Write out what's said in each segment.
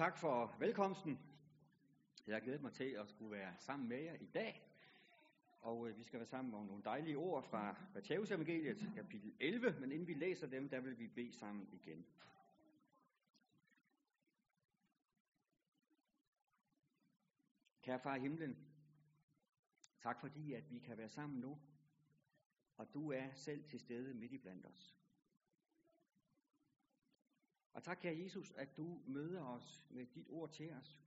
tak for velkomsten. Jeg har glædet mig til at skulle være sammen med jer i dag. Og øh, vi skal være sammen om nogle dejlige ord fra Matteus evangeliet, kapitel 11. Men inden vi læser dem, der vil vi bede sammen igen. Kære far i himlen, tak fordi, at vi kan være sammen nu. Og du er selv til stede midt i blandt os. Og tak, kære Jesus, at du møder os med dit ord til os.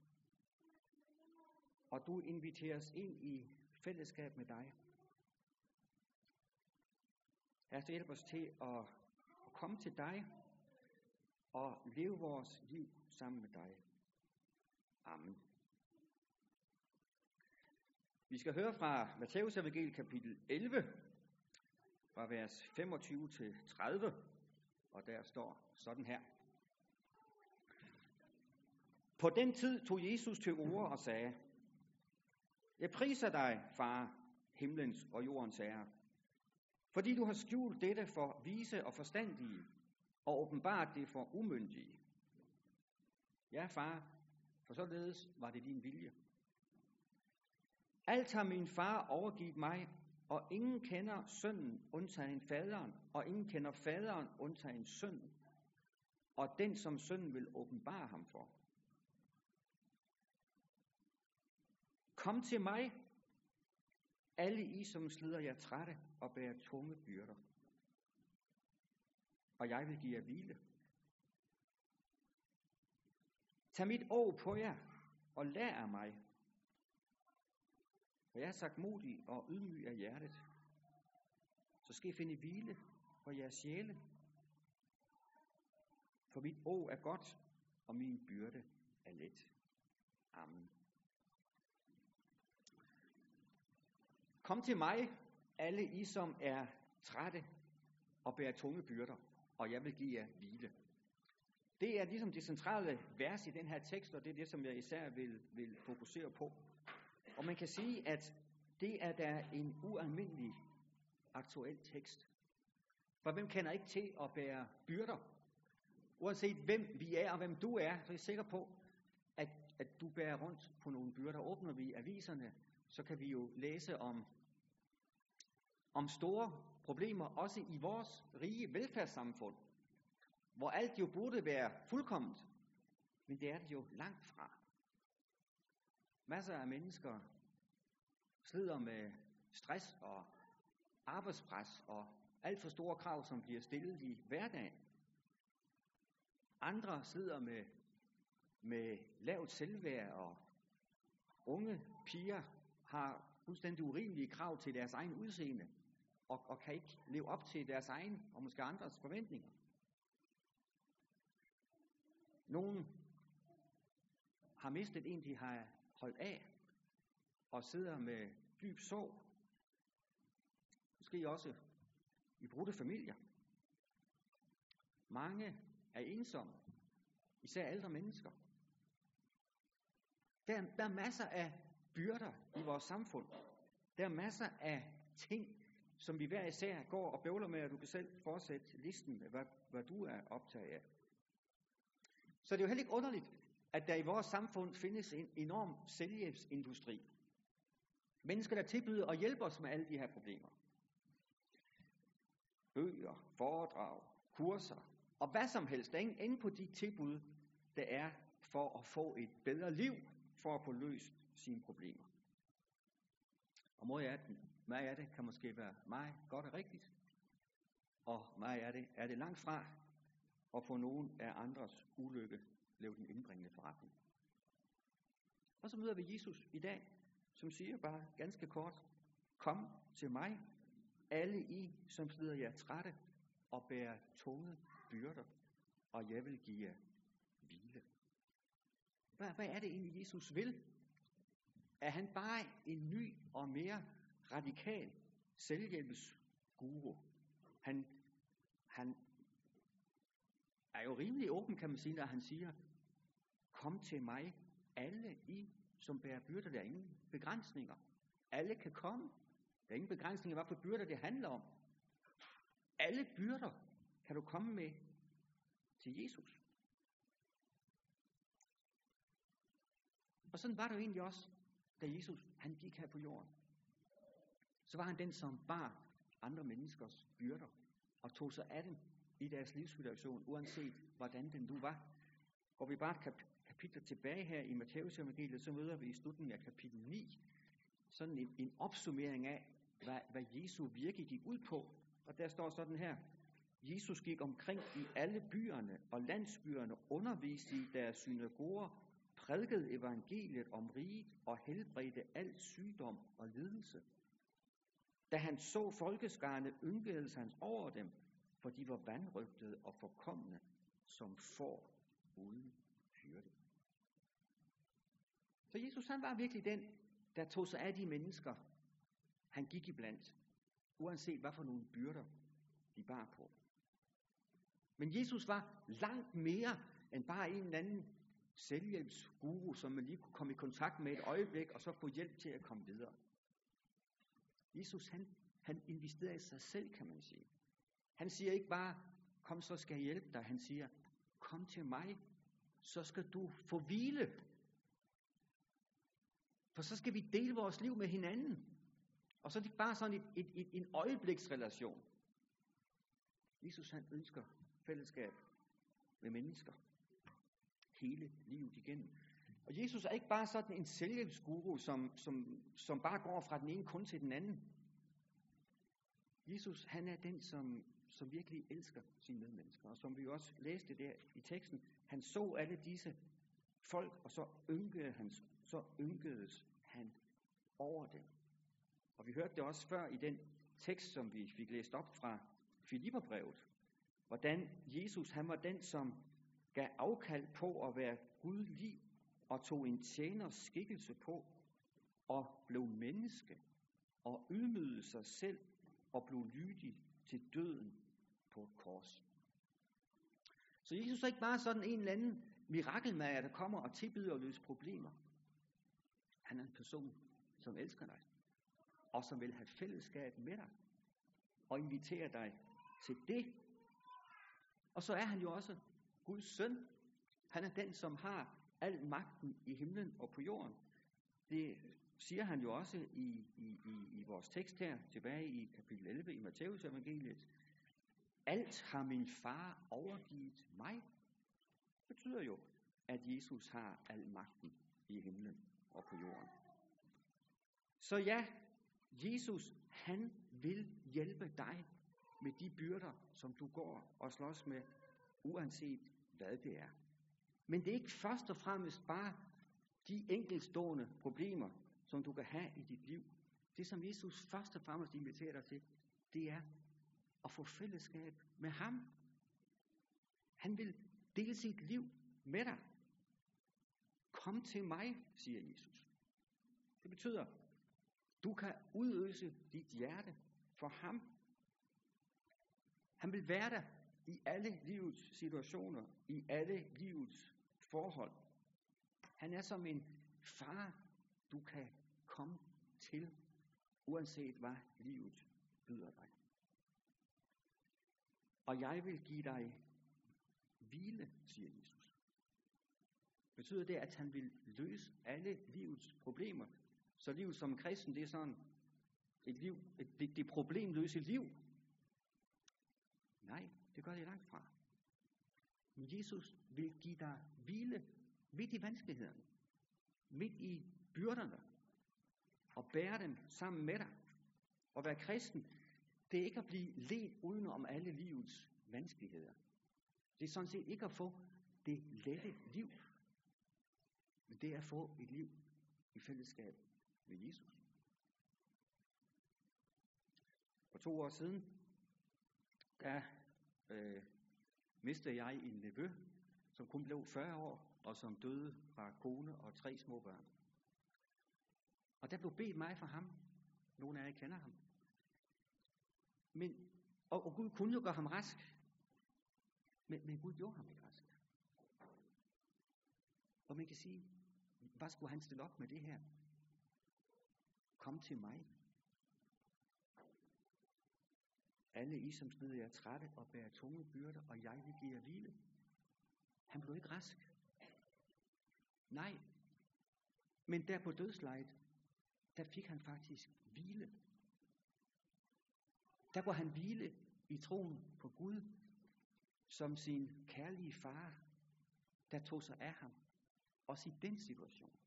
Og du inviterer os ind i fællesskab med dig. Herre, så hjælp os til at, at komme til dig og leve vores liv sammen med dig. Amen. Vi skal høre fra Matteus evangeliet kapitel 11, fra vers 25 til 30, og der står sådan her. På den tid tog Jesus til ord og sagde, Jeg priser dig, far, himlens og jordens herre, fordi du har skjult dette for vise og forstandige, og åbenbart det for umyndige. Ja, far, for således var det din vilje. Alt har min far overgivet mig, og ingen kender sønnen undtagen faderen, og ingen kender faderen undtagen sønnen, og den som sønnen vil åbenbare ham for. Kom til mig, alle I, som slider jer trætte og bærer tunge byrder. Og jeg vil give jer hvile. Tag mit år på jer, og lær af mig. For jeg er sagt modig og ydmyg af hjertet. Så skal I finde hvile for jeres sjæle. For mit år er godt, og min byrde er let. Amen. Kom til mig, alle I, som er trætte og bærer tunge byrder, og jeg vil give jer hvile. Det er ligesom det centrale vers i den her tekst, og det er det, som jeg især vil, vil fokusere på. Og man kan sige, at det er da en ualmindelig aktuel tekst. For hvem kender ikke til at bære byrder? Uanset hvem vi er og hvem du er, så er jeg sikker på, at, at du bærer rundt på nogle byrder. Åbner vi aviserne, så kan vi jo læse om, om store problemer, også i vores rige velfærdssamfund, hvor alt jo burde være fuldkommet, men det er det jo langt fra. Masser af mennesker slider med stress og arbejdspres og alt for store krav, som bliver stillet i hverdagen. Andre slider med, med lavt selvværd, og unge piger har fuldstændig urimelige krav til deres egen udseende, og, og kan ikke leve op til deres egen og måske andres forventninger. Nogen har mistet en, de har holdt af, og sidder med dyb sorg. Måske også i brudte familier. Mange er ensomme, især ældre mennesker. Der, der er masser af byrder i vores samfund. Der er masser af ting, som vi hver især går og bøvler med, og du kan selv fortsætte listen med, hvad, hvad du er optaget af. Så det er jo heller ikke underligt, at der i vores samfund findes en enorm selvhjælpsindustri. Mennesker, der tilbyder at hjælpe os med alle de her problemer. Bøger, foredrag, kurser og hvad som helst. Der er ingen ende på de tilbud, der er for at få et bedre liv, for at få løst sine problemer. Og mod af meget af det kan måske være meget godt og rigtigt, og meget af det er det langt fra, og få nogen af andres ulykke blev den indbringende forretning. Og så møder vi Jesus i dag, som siger bare ganske kort, kom til mig, alle I, som slider jer trætte og bærer tunge byrder, og jeg vil give jer hvile. Hvad, hvad er det egentlig, Jesus vil? Er han bare en ny og mere radikal selvhjælpsguru? Han, han er jo rimelig åben, kan man sige, når han siger, kom til mig, alle I, som bærer byrder. Der er ingen begrænsninger. Alle kan komme. Der er ingen begrænsninger, hvad for byrder det handler om. Alle byrder kan du komme med til Jesus. Og sådan var det jo egentlig også, da Jesus han gik her på jorden. Så var han den, som bar andre menneskers byrder og tog sig af dem i deres livssituation, uanset hvordan den nu var. Går vi bare et kap- kapitel tilbage her i Matteus evangeliet, så møder vi i slutningen af kapitel 9 sådan en, en opsummering af, hvad, hvad Jesu virke gik ud på. Og der står sådan her, Jesus gik omkring i alle byerne og landsbyerne, underviste i deres synagoger, prædikede evangeliet om riget og helbredte al sygdom og lidelse. Da han så folkeskarne, ynkedes han over dem, for de var vandrygtede og forkomne, som får uden hyrde. Så Jesus han var virkelig den, der tog sig af de mennesker, han gik iblandt, uanset hvad for nogle byrder de bar på. Men Jesus var langt mere end bare en eller anden selvhjælpsguru, som man lige kunne komme i kontakt med et øjeblik, og så få hjælp til at komme videre. Jesus, han, han investerer i sig selv, kan man sige. Han siger ikke bare, kom så skal jeg hjælpe dig. Han siger, kom til mig, så skal du få hvile. For så skal vi dele vores liv med hinanden. Og så er det ikke bare sådan et, et, et, en øjebliksrelation. Jesus han ønsker fællesskab med mennesker. Hele livet igennem. Og Jesus er ikke bare sådan en selvhjælpsguru, som, som, som bare går fra den ene kun til den anden. Jesus, han er den, som, som virkelig elsker sine medmennesker. Og som vi også læste der i teksten, han så alle disse folk, og så ynkede han, så ynkedes han over dem. Og vi hørte det også før i den tekst, som vi fik læst op fra Filipperbrevet, hvordan Jesus han var den, som gav afkald på at være Gud liv, og tog en tjeners skikkelse på, og blev menneske, og ydmygede sig selv, og blev lydig til døden på et kors. Så Jesus er ikke bare sådan en eller anden mirakelmager, der kommer og tilbyder at løse problemer. Han er en person, som elsker dig, og som vil have fællesskab med dig, og inviterer dig til det. Og så er han jo også Guds søn. Han er den, som har al magten i himlen og på jorden. Det siger han jo også i, i, i, i vores tekst her, tilbage i kapitel 11 i Matteus evangeliet. Alt har min far overgivet mig. Det betyder jo, at Jesus har al magten i himlen og på jorden. Så ja, Jesus, han vil hjælpe dig med de byrder, som du går og slås med, uanset hvad det er. Men det er ikke først og fremmest bare de enkeltstående problemer, som du kan have i dit liv. Det, som Jesus først og fremmest inviterer dig til, det er at få fællesskab med ham. Han vil dele sit liv med dig. Kom til mig, siger Jesus. Det betyder, du kan udøse dit hjerte for ham. Han vil være der i alle livets situationer, i alle livets forhold. Han er som en far, du kan komme til, uanset hvad livet byder dig. Og jeg vil give dig hvile, siger Jesus. Betyder det, at han vil løse alle livets problemer? Så livet som kristen, det er sådan et liv, et, det, det problemløse liv. Nej, det gør det langt fra. Men Jesus vil give dig hvile midt i vanskelighederne, midt i byrderne, og bære dem sammen med dig. Og være kristen, det er ikke at blive let uden om alle livets vanskeligheder. Det er sådan set ikke at få det lette liv, men det er at få et liv i fællesskab med Jesus. For to år siden, der øh, mistede jeg en nevø, som kun blev 40 år, og som døde fra kone og tre små børn. Og der blev bedt mig for ham. Nogle af jer kender ham. Men, og, og Gud kunne jo gøre ham rask. Men, men Gud gjorde ham ikke rask. Og man kan sige, hvad skulle han stille op med det her? Kom til mig. Alle I, som snyder jer trætte og bærer tunge byrder, og jeg vil give jer hvile. Han blev ikke rask. Nej, Men der på dødslejet, der fik han faktisk hvile. Der kunne han hvile i troen på Gud, som sin kærlige far, der tog sig af ham, også i den situation.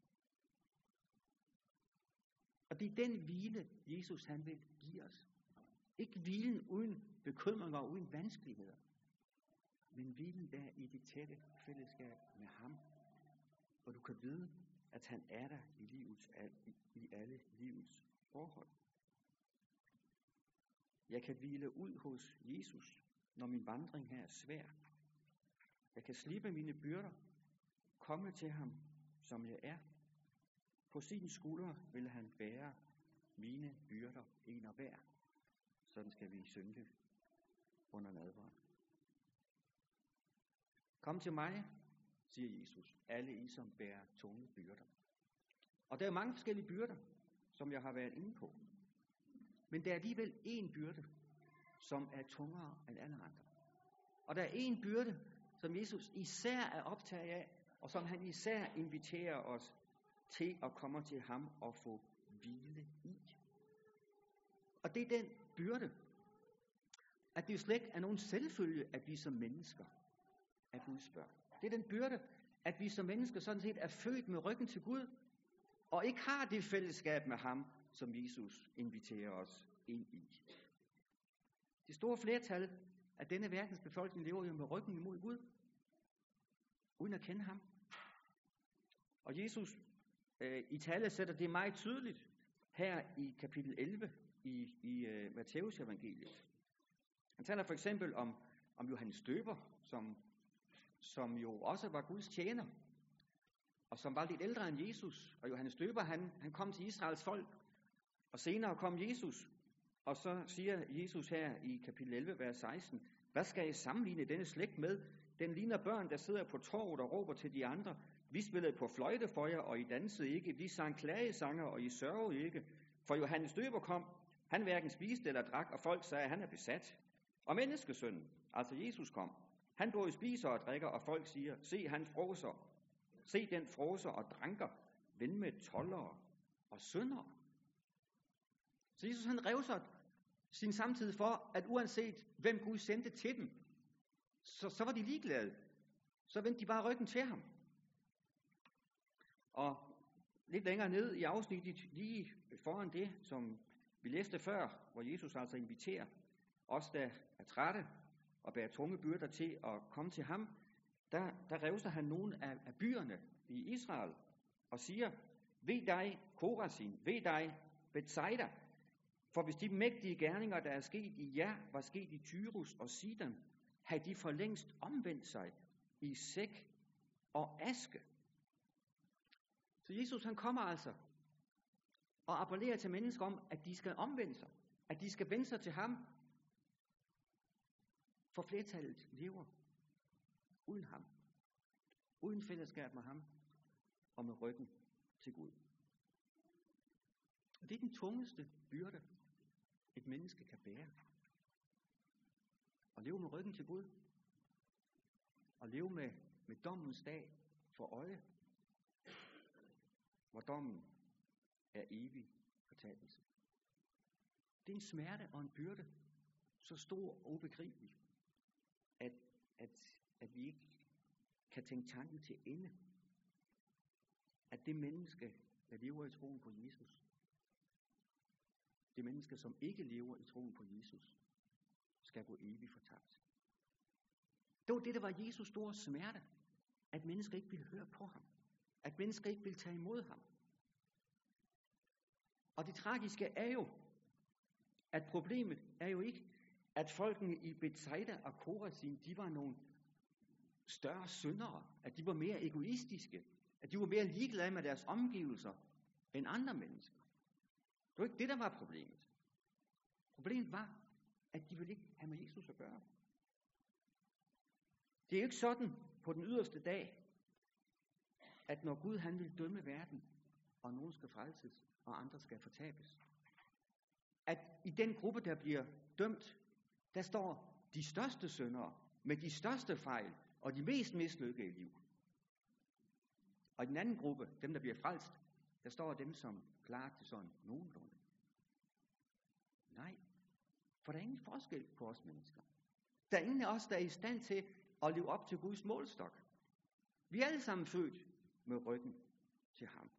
Og det er den hvile, Jesus han vil give os. Ikke hvilen uden bekymringer og uden vanskeligheder, men hvilen der i det tætte fællesskab med ham, hvor du kan vide, at han er der i, livets, i alle livets forhold. Jeg kan hvile ud hos Jesus, når min vandring her er svær. Jeg kan slippe mine byrder, komme til ham, som jeg er. På sin skulder vil han bære mine byrder en og hver. Sådan skal vi synke under nadveren. Kom til mig, siger Jesus, alle I, som bærer tunge byrder. Og der er mange forskellige byrder, som jeg har været inde på. Men der er alligevel én byrde, som er tungere end alle andre. Og der er én byrde, som Jesus især er optaget af, og som han især inviterer os til at komme til ham og få hvile i. Og det er den byrde, at det jo slet ikke er nogen selvfølge, at vi som mennesker er Guds børn. Det er den byrde, at vi som mennesker sådan set er født med ryggen til Gud, og ikke har det fællesskab med ham, som Jesus inviterer os ind i. Det store flertal af denne verdens befolkning lever jo med ryggen imod Gud, uden at kende ham. Og Jesus øh, i tale sætter det meget tydeligt her i kapitel 11 i, i uh, Matteus evangeliet. Han taler for eksempel om, om Johannes Døber, som, som jo også var Guds tjener, og som var lidt ældre end Jesus. Og Johannes Døber, han, han kom til Israels folk, og senere kom Jesus, og så siger Jesus her i kapitel 11, vers 16, hvad skal jeg sammenligne denne slægt med? Den ligner børn, der sidder på torvet og råber til de andre. Vi spillede på fløjte for jer, og I dansede ikke. Vi sang klagesanger, og I sørgede ikke. For Johannes Døber kom, han hverken spiste eller drak, og folk sagde, at han er besat. Og menneskesønnen, altså Jesus kom, han både spiser og drikker, og folk siger, se han froser, se den froser og dranker, ven med tollere og syndere. Så Jesus han rev sig sin samtid for, at uanset hvem Gud sendte til dem, så, så var de ligeglade. Så vendte de bare ryggen til ham. Og lidt længere ned i afsnittet, lige foran det, som vi læste før, hvor Jesus altså inviterer os, der er trætte og bærer tunge byrder til at komme til ham, der, der revser han nogle af, af byerne i Israel og siger, ved dig, Korasin, ved dig, Bethsaida, for hvis de mægtige gerninger, der er sket i jer, var sket i Tyrus og Sidon, havde de for længst omvendt sig i sæk og aske. Så Jesus han kommer altså og appellerer til mennesker om, at de skal omvende sig. At de skal vende sig til ham. For flertallet lever uden ham. Uden fællesskab med ham. Og med ryggen til Gud. Og det er den tungeste byrde, et menneske kan bære. At leve med ryggen til Gud. Og leve med, med dommens dag for øje. Hvor dommen er evig fortabelse. Det er en smerte og en byrde, så stor og ubegribelig, at, at, at vi ikke kan tænke tanken til ende. At det menneske, der lever i troen på Jesus, det menneske, som ikke lever i troen på Jesus, skal gå evigt fortabt. Det var det, der var Jesus store smerte. At mennesker ikke ville høre på ham. At mennesker ikke ville tage imod ham. Og det tragiske er jo, at problemet er jo ikke, at folkene i Bethsaida og Korazin, de var nogle større syndere, at de var mere egoistiske, at de var mere ligeglade med deres omgivelser end andre mennesker. Det var ikke det, der var problemet. Problemet var, at de ville ikke have med Jesus at gøre. Det er jo ikke sådan på den yderste dag, at når Gud han vil dømme verden, og nogen skal frelses, og andre skal fortabes. At i den gruppe, der bliver dømt, der står de største syndere med de største fejl og de mest mislykkede liv. Og i den anden gruppe, dem der bliver frelst, Der står dem, som klarer det sådan nogenlunde. Nej, for der er ingen forskel på os mennesker. Der er ingen af os, der er i stand til at leve op til Guds målstok. Vi er alle sammen født med ryggen til ham.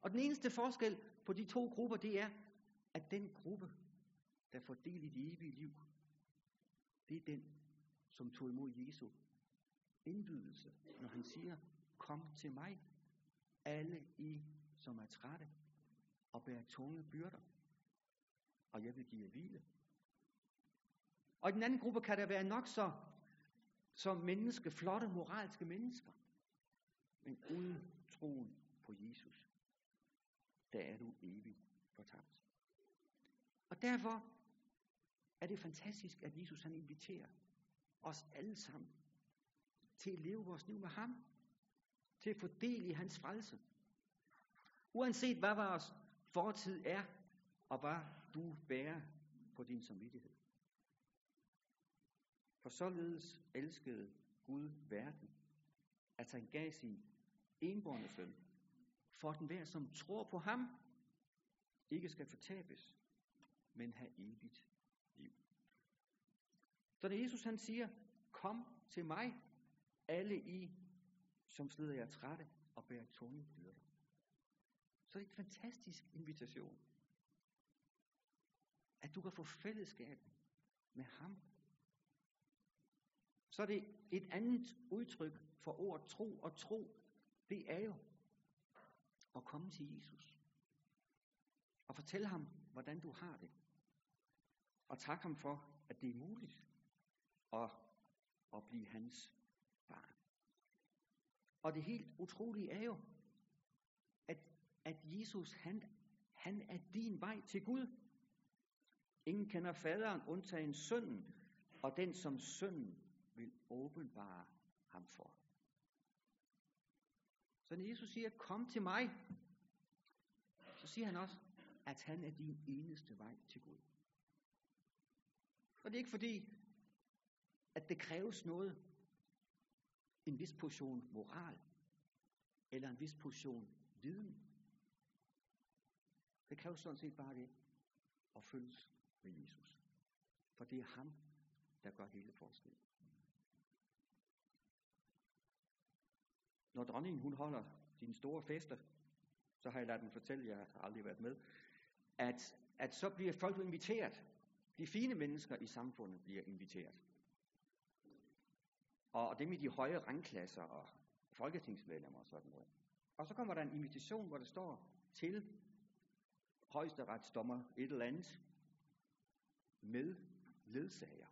Og den eneste forskel på de to grupper, det er, at den gruppe, der får del i det evige liv, det er den, som tog imod Jesu indbydelse, når han siger, kom til mig, alle I, som er trætte og bærer tunge byrder, og jeg vil give jer hvile. Og i den anden gruppe kan der være nok så som menneske, flotte moralske mennesker, men uden troen på Jesus, der er du evigt fortabt. Og derfor er det fantastisk, at Jesus han inviterer os alle sammen til at leve vores liv med ham. Til at få del i hans frelse. Uanset hvad vores fortid er, og hvad du bærer på din samvittighed. For således elskede Gud verden, at han gav sin enborne søn, for at den hver, som tror på ham, ikke skal fortabes, men have evigt liv. Så når Jesus han siger, kom til mig, alle I, som slider jer trætte og bærer tunge byrder. Så er det en fantastisk invitation. At du kan få fællesskab med ham. Så er det et andet udtryk for ordet tro, og tro, det er jo at komme til Jesus. Og fortælle ham, hvordan du har det. Og tak ham for, at det er muligt at, at blive hans barn. Og det helt utrolige er jo, at, at Jesus, han, han er din vej til Gud. Ingen kender faderen, undtagen sønnen, og den som sønnen vil åbenbare ham for. Så når Jesus siger, kom til mig, så siger han også, at han er din eneste vej til Gud. Og det er ikke fordi, at det kræves noget, en vis portion moral, eller en vis portion viden. Det kræves sådan set bare det, at følges med Jesus. For det er ham, der gør hele forskellen. Når dronningen hun holder sine store fester, så har jeg ladet den fortælle, jeg har aldrig været med, at, at så bliver folk inviteret. De fine mennesker i samfundet bliver inviteret. Og dem i de høje rangklasser og folketingsmedlemmer og sådan noget. Og så kommer der en invitation, hvor der står til højesteretsdommer et eller andet med ledsager.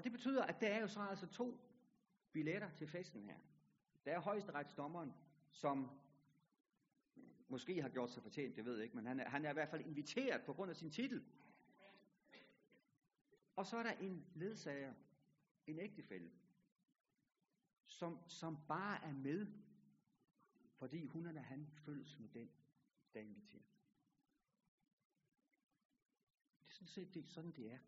Og det betyder, at der er jo så altså to billetter til festen her. Der er højesteretsdommeren, som måske har gjort sig fortjent, det ved jeg ikke, men han er, han er i hvert fald inviteret på grund af sin titel. Og så er der en ledsager, en ægtefælle, som, som bare er med, fordi hun eller han følges med den, der er inviteret. Det er sådan set det, sådan det er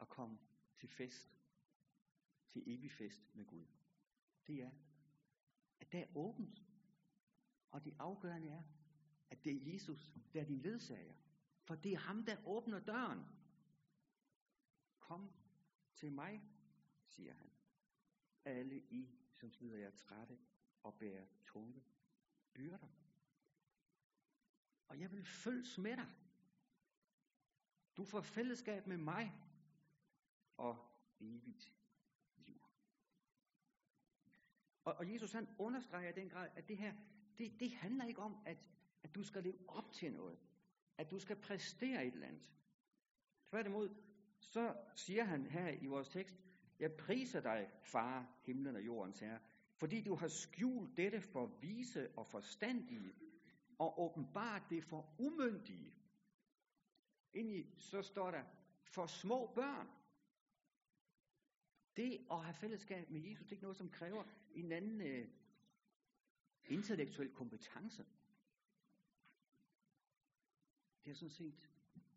at komme til fest, til evig fest med Gud. Det er, at der er åbent. Og det afgørende er, at det er Jesus, der er din ledsager. For det er ham, der åbner døren. Kom til mig, siger han. Alle I, som slider jer trætte og bærer tunge byrder. Og jeg vil følges med dig. Du får fællesskab med mig og evigt liv. Og, og Jesus han understreger den grad, at det her, det, det handler ikke om, at, at du skal leve op til noget. At du skal præstere et eller andet. Tværtimod, så siger han her i vores tekst, jeg priser dig, far, himlen og jordens herre, fordi du har skjult dette for vise og forstandige, og åbenbart det for umyndige. Indeni så står der, for små børn. Det at have fællesskab med Jesus, det er ikke noget, som kræver en anden øh, intellektuel kompetence. Det er sådan set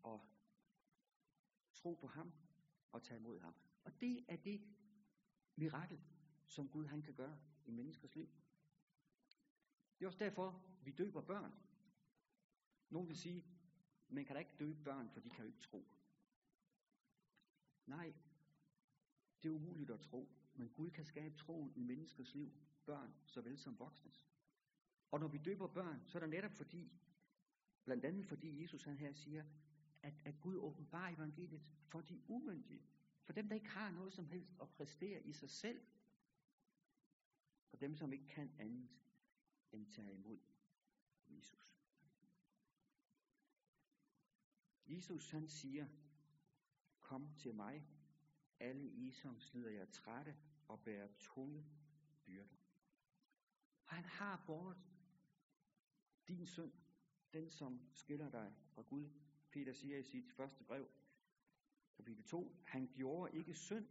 at tro på ham og tage imod ham. Og det er det mirakel, som Gud han kan gøre i menneskers liv. Det er også derfor, vi døber børn. Nogle vil sige, man kan da ikke døbe børn, for de kan jo ikke tro. Nej, det er umuligt at tro, men Gud kan skabe troen i menneskers liv, børn såvel som voksnes. Og når vi døber børn, så er det netop fordi, blandt andet fordi Jesus han her siger, at, at Gud åbenbarer evangeliet for de umyndige. For dem, der ikke har noget som helst at præstere i sig selv. For dem, som ikke kan andet end tage imod Jesus. Jesus han siger, kom til mig, alle I, som slider jer trætte og bærer tunge byrder. Og han har båret din synd, den som skiller dig fra Gud. Peter siger i sit første brev, kapitel 2, han gjorde ikke synd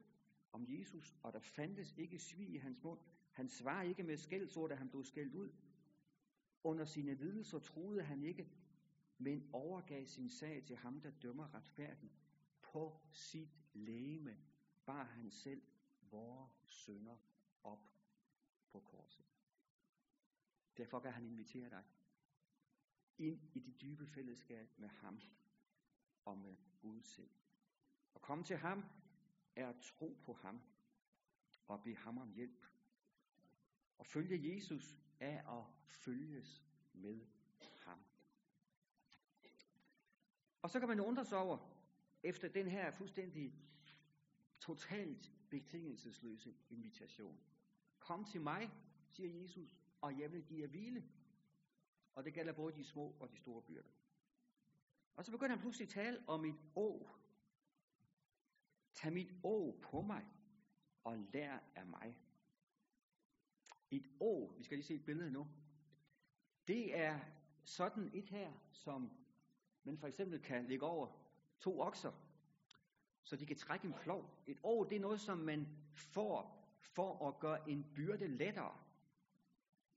om Jesus, og der fandtes ikke svig i hans mund. Han svarer ikke med skældsord, da han blev skældt ud. Under sine lidelser troede han ikke, men overgav sin sag til ham, der dømmer retfærdigt. På sit lægeme bar han selv vores sønder op på korset. Derfor kan han invitere dig ind i det dybe fællesskab med ham og med Gud selv. At komme til ham er at tro på ham og bede ham om hjælp. Og følge Jesus er at følges med ham. Og så kan man undre sig over, efter den her fuldstændig totalt betingelsesløse invitation. Kom til mig, siger Jesus, og jeg vil give jer hvile. Og det gælder både de små og de store byrder. Og så begynder han pludselig at tale om et å. Tag mit å på mig, og lær af mig. Et å, vi skal lige se et billede nu. Det er sådan et her, som man for eksempel kan lægge over to okser, så de kan trække en plov. Et år, det er noget, som man får for at gøre en byrde lettere.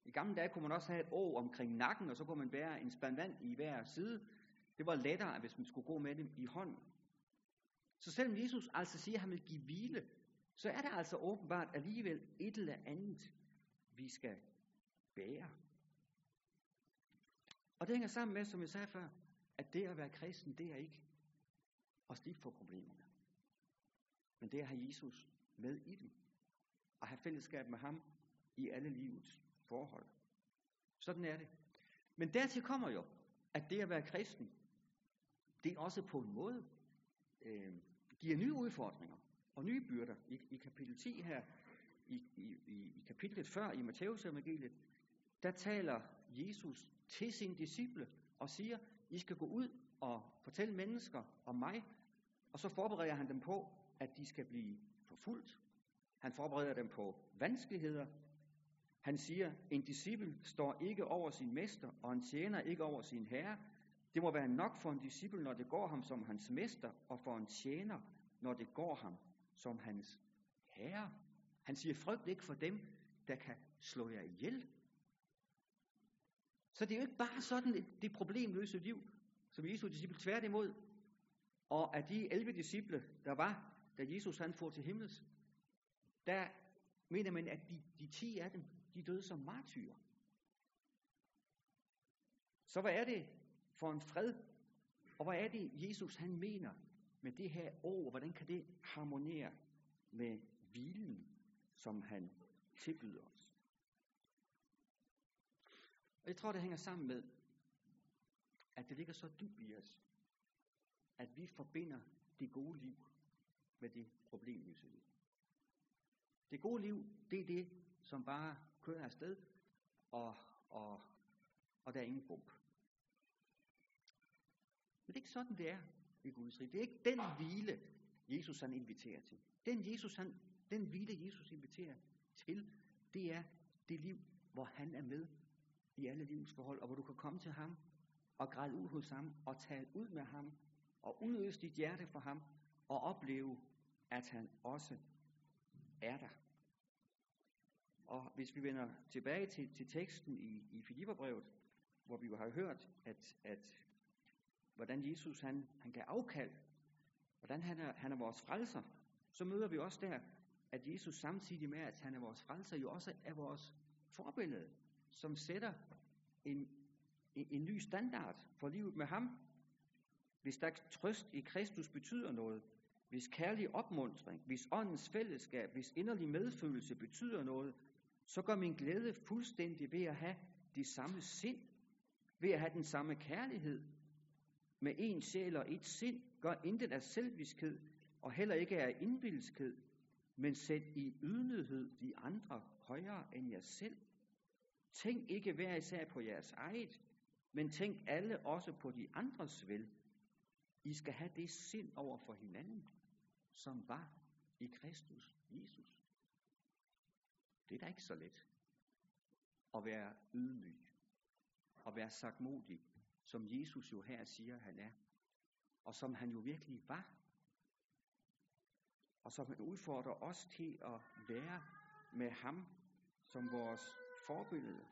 I gamle dage kunne man også have et år omkring nakken, og så kunne man bære en spand vand i hver side. Det var lettere, hvis man skulle gå med det i hånden. Så selvom Jesus altså siger, at han vil give hvile, så er det altså åbenbart alligevel et eller andet, vi skal bære. Og det hænger sammen med, som jeg sagde før, at det at være kristen, det er ikke at slippe for problemerne. Men det er at have Jesus med i dem. Og have fællesskab med ham i alle livets forhold. Sådan er det. Men dertil kommer jo, at det at være kristen, det er også på en måde øh, giver nye udfordringer og nye byrder. I, i kapitel 10 her, i, i, i kapitlet før i Matteus evangeliet, der taler Jesus til sine disciple og siger, I skal gå ud og fortælle mennesker om mig, og så forbereder han dem på, at de skal blive forfulgt. Han forbereder dem på vanskeligheder. Han siger, en disciple står ikke over sin mester, og en tjener ikke over sin herre. Det må være nok for en disciple, når det går ham som hans mester, og for en tjener, når det går ham som hans herre. Han siger, frygt ikke for dem, der kan slå jer ihjel. Så det er jo ikke bare sådan et, det problemløse liv, som Jesu disciple tværtimod. Og af de 11 disciple, der var, da Jesus han får til himmels, der mener man, at de, de 10 af dem, de døde som martyrer. Så hvad er det for en fred? Og hvad er det, Jesus han mener med det her ord? Hvordan kan det harmonere med hvilen, som han tilbyder os? Og jeg tror, det hænger sammen med, at det ligger så dybt i os, at vi forbinder det gode liv med det problemløse liv. Det gode liv, det er det, som bare kører afsted, og, og, og der er ingen bump. Men det er ikke sådan, det er i Guds rige. Det er ikke den hvile, Jesus han inviterer til. Den, Jesus, han, den hvile, Jesus inviterer til, det er det liv, hvor han er med i alle livets forhold, og hvor du kan komme til ham og græde ud hos ham og tale ud med ham og udøse dit hjerte for ham og opleve, at han også er der. Og hvis vi vender tilbage til, til teksten i, i Filipperbrevet, hvor vi jo har hørt, at, at hvordan Jesus han, han kan afkald, hvordan han er, han er vores frelser, så møder vi også der, at Jesus samtidig med, at han er vores frelser, jo også er vores forbillede, som sætter en, en, en ny standard for livet med ham. Hvis der trøst i Kristus betyder noget, hvis kærlig opmuntring, hvis åndens fællesskab, hvis inderlig medfølelse betyder noget, så gør min glæde fuldstændig ved at have det samme sind, ved at have den samme kærlighed, med en sjæl og et sind, gør intet af selviskhed, og heller ikke af indvilskhed, men sæt i ydmyghed de andre højere end jer selv. Tænk ikke hver især på jeres eget, men tænk alle også på de andres vel. I skal have det sind over for hinanden, som var i Kristus Jesus. Det er da ikke så let at være ydmyg og være sagmodig, som Jesus jo her siger, han er, og som han jo virkelig var, og som han udfordrer os til at være med ham som vores forbillede.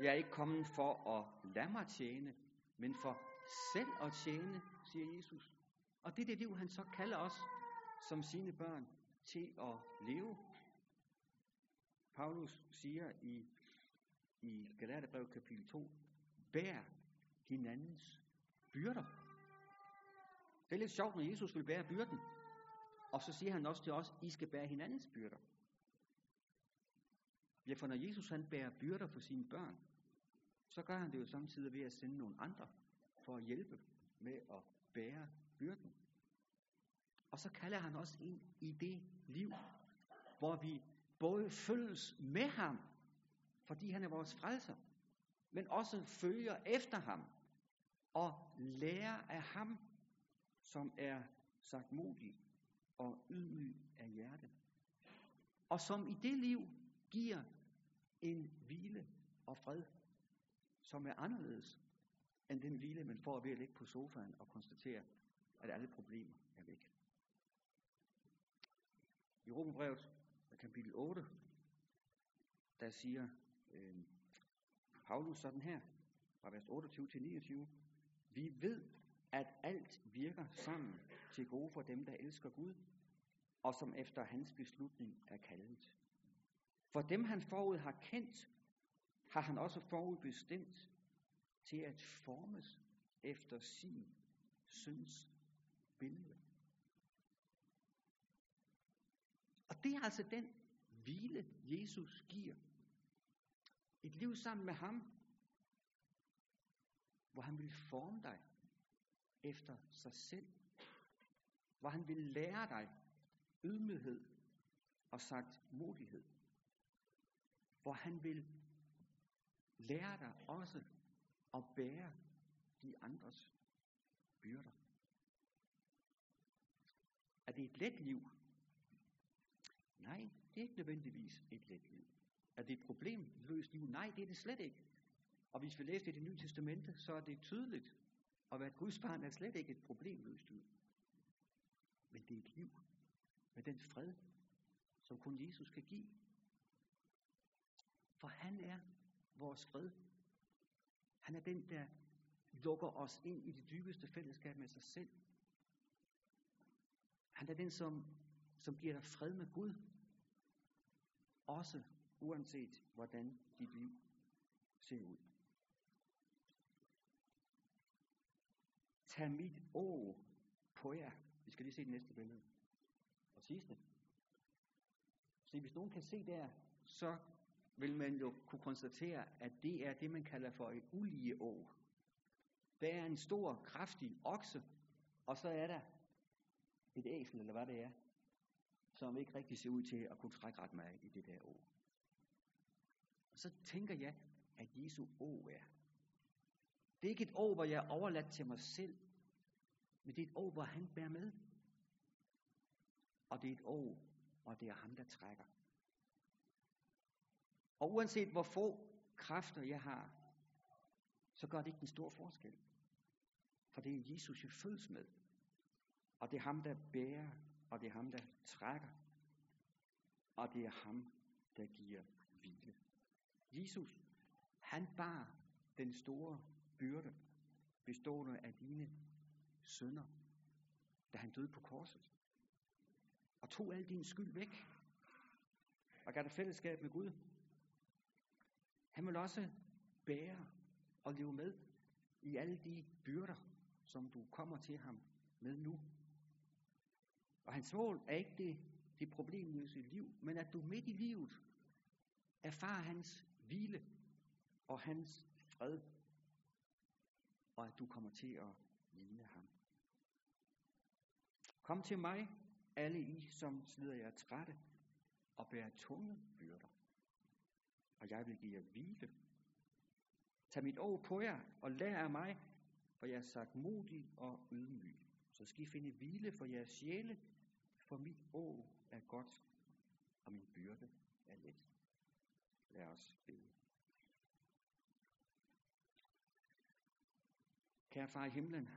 Jeg er ikke kommet for at lade mig tjene, men for selv at tjene, siger Jesus. Og det er det liv, han så kalder os som sine børn til at leve. Paulus siger i, i Galaterbrev kapitel 2, bær hinandens byrder. Det er lidt sjovt, når Jesus vil bære byrden. Og så siger han også til os, I skal bære hinandens byrder. Ja, for når Jesus han bærer byrder for sine børn, så gør han det jo samtidig ved at sende nogle andre for at hjælpe med at bære byrden. Og så kalder han os ind i det liv, hvor vi både følges med ham, fordi han er vores frelser, men også følger efter ham og lærer af ham, som er sagt modig og ydmyg af hjerte. Og som i det liv giver en hvile og fred, som er anderledes end den hvile, man får ved at ligge på sofaen og konstatere, at alle problemer er væk. I Romerbrevet, kapitel 8, der siger øh, Paulus sådan her, fra vers 28 til 29, vi ved, at alt virker sammen til gode for dem, der elsker Gud, og som efter hans beslutning er kaldet. For dem han forud har kendt, har han også forud bestemt til at formes efter sin syns billede. Og det er altså den hvile, Jesus giver. Et liv sammen med ham, hvor han vil forme dig efter sig selv. Hvor han vil lære dig ydmyghed og sagt modighed. Hvor han vil lære dig også at bære de andres byrder. Er det et let liv? Nej, det er ikke nødvendigvis et let liv. Er det et problemløst liv? Nej, det er det slet ikke. Og hvis vi læser i det nye testamente, så er det tydeligt, at være et Guds barn er slet ikke et problemløst liv. Men det er et liv med den fred, som kun Jesus kan give. For han er vores fred. Han er den, der lukker os ind i det dybeste fællesskab med sig selv. Han er den, som, som giver dig fred med Gud. Også uanset hvordan dit liv ser ud. Tag mit å på jer. Vi skal lige se det næste billede. Og sidste. Se, hvis nogen kan se der, så vil man jo kunne konstatere, at det er det, man kalder for et ulige år. Der er en stor, kraftig okse, og så er der et æsel, eller hvad det er, som ikke rigtig ser ud til at kunne trække ret meget i det der og. Så tænker jeg, at Jesu å er. Det er ikke et år, hvor jeg er overladt til mig selv, men det er et å, hvor han bærer med. Og det er et år, og det er ham, der trækker. Og uanset hvor få kræfter jeg har, så gør det ikke en stor forskel. For det er Jesus, jeg følges med. Og det er ham, der bærer, og det er ham, der trækker. Og det er ham, der giver hvile. Jesus, han bar den store byrde, bestående af dine sønder, da han døde på korset. og tog al din skyld væk, og gav dig fællesskab med Gud. Han vil også bære og leve med i alle de byrder, som du kommer til ham med nu. Og hans mål er ikke det, det problemløse liv, men at du midt i livet erfarer hans hvile og hans fred, og at du kommer til at ligne ham. Kom til mig, alle I, som slider jer trætte og bærer tunge byrder, og jeg vil give jer hvile. Tag mit år på jer og lær af mig, for jeg er sagt modig og ydmyg. Så skal I finde hvile for jeres sjæle, for mit år er godt, og min byrde er let. Lad os bede. Kære far i himlen,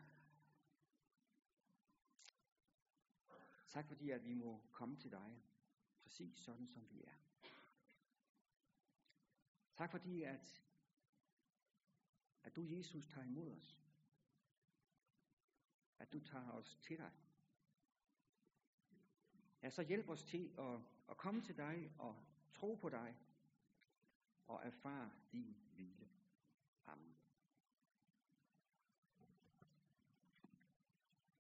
tak fordi at vi må komme til dig, præcis sådan som vi er. Tak fordi at, at du, Jesus, tager imod os. At du tager os til dig. Ja, så hjælp os til at, at komme til dig og tro på dig og erfare din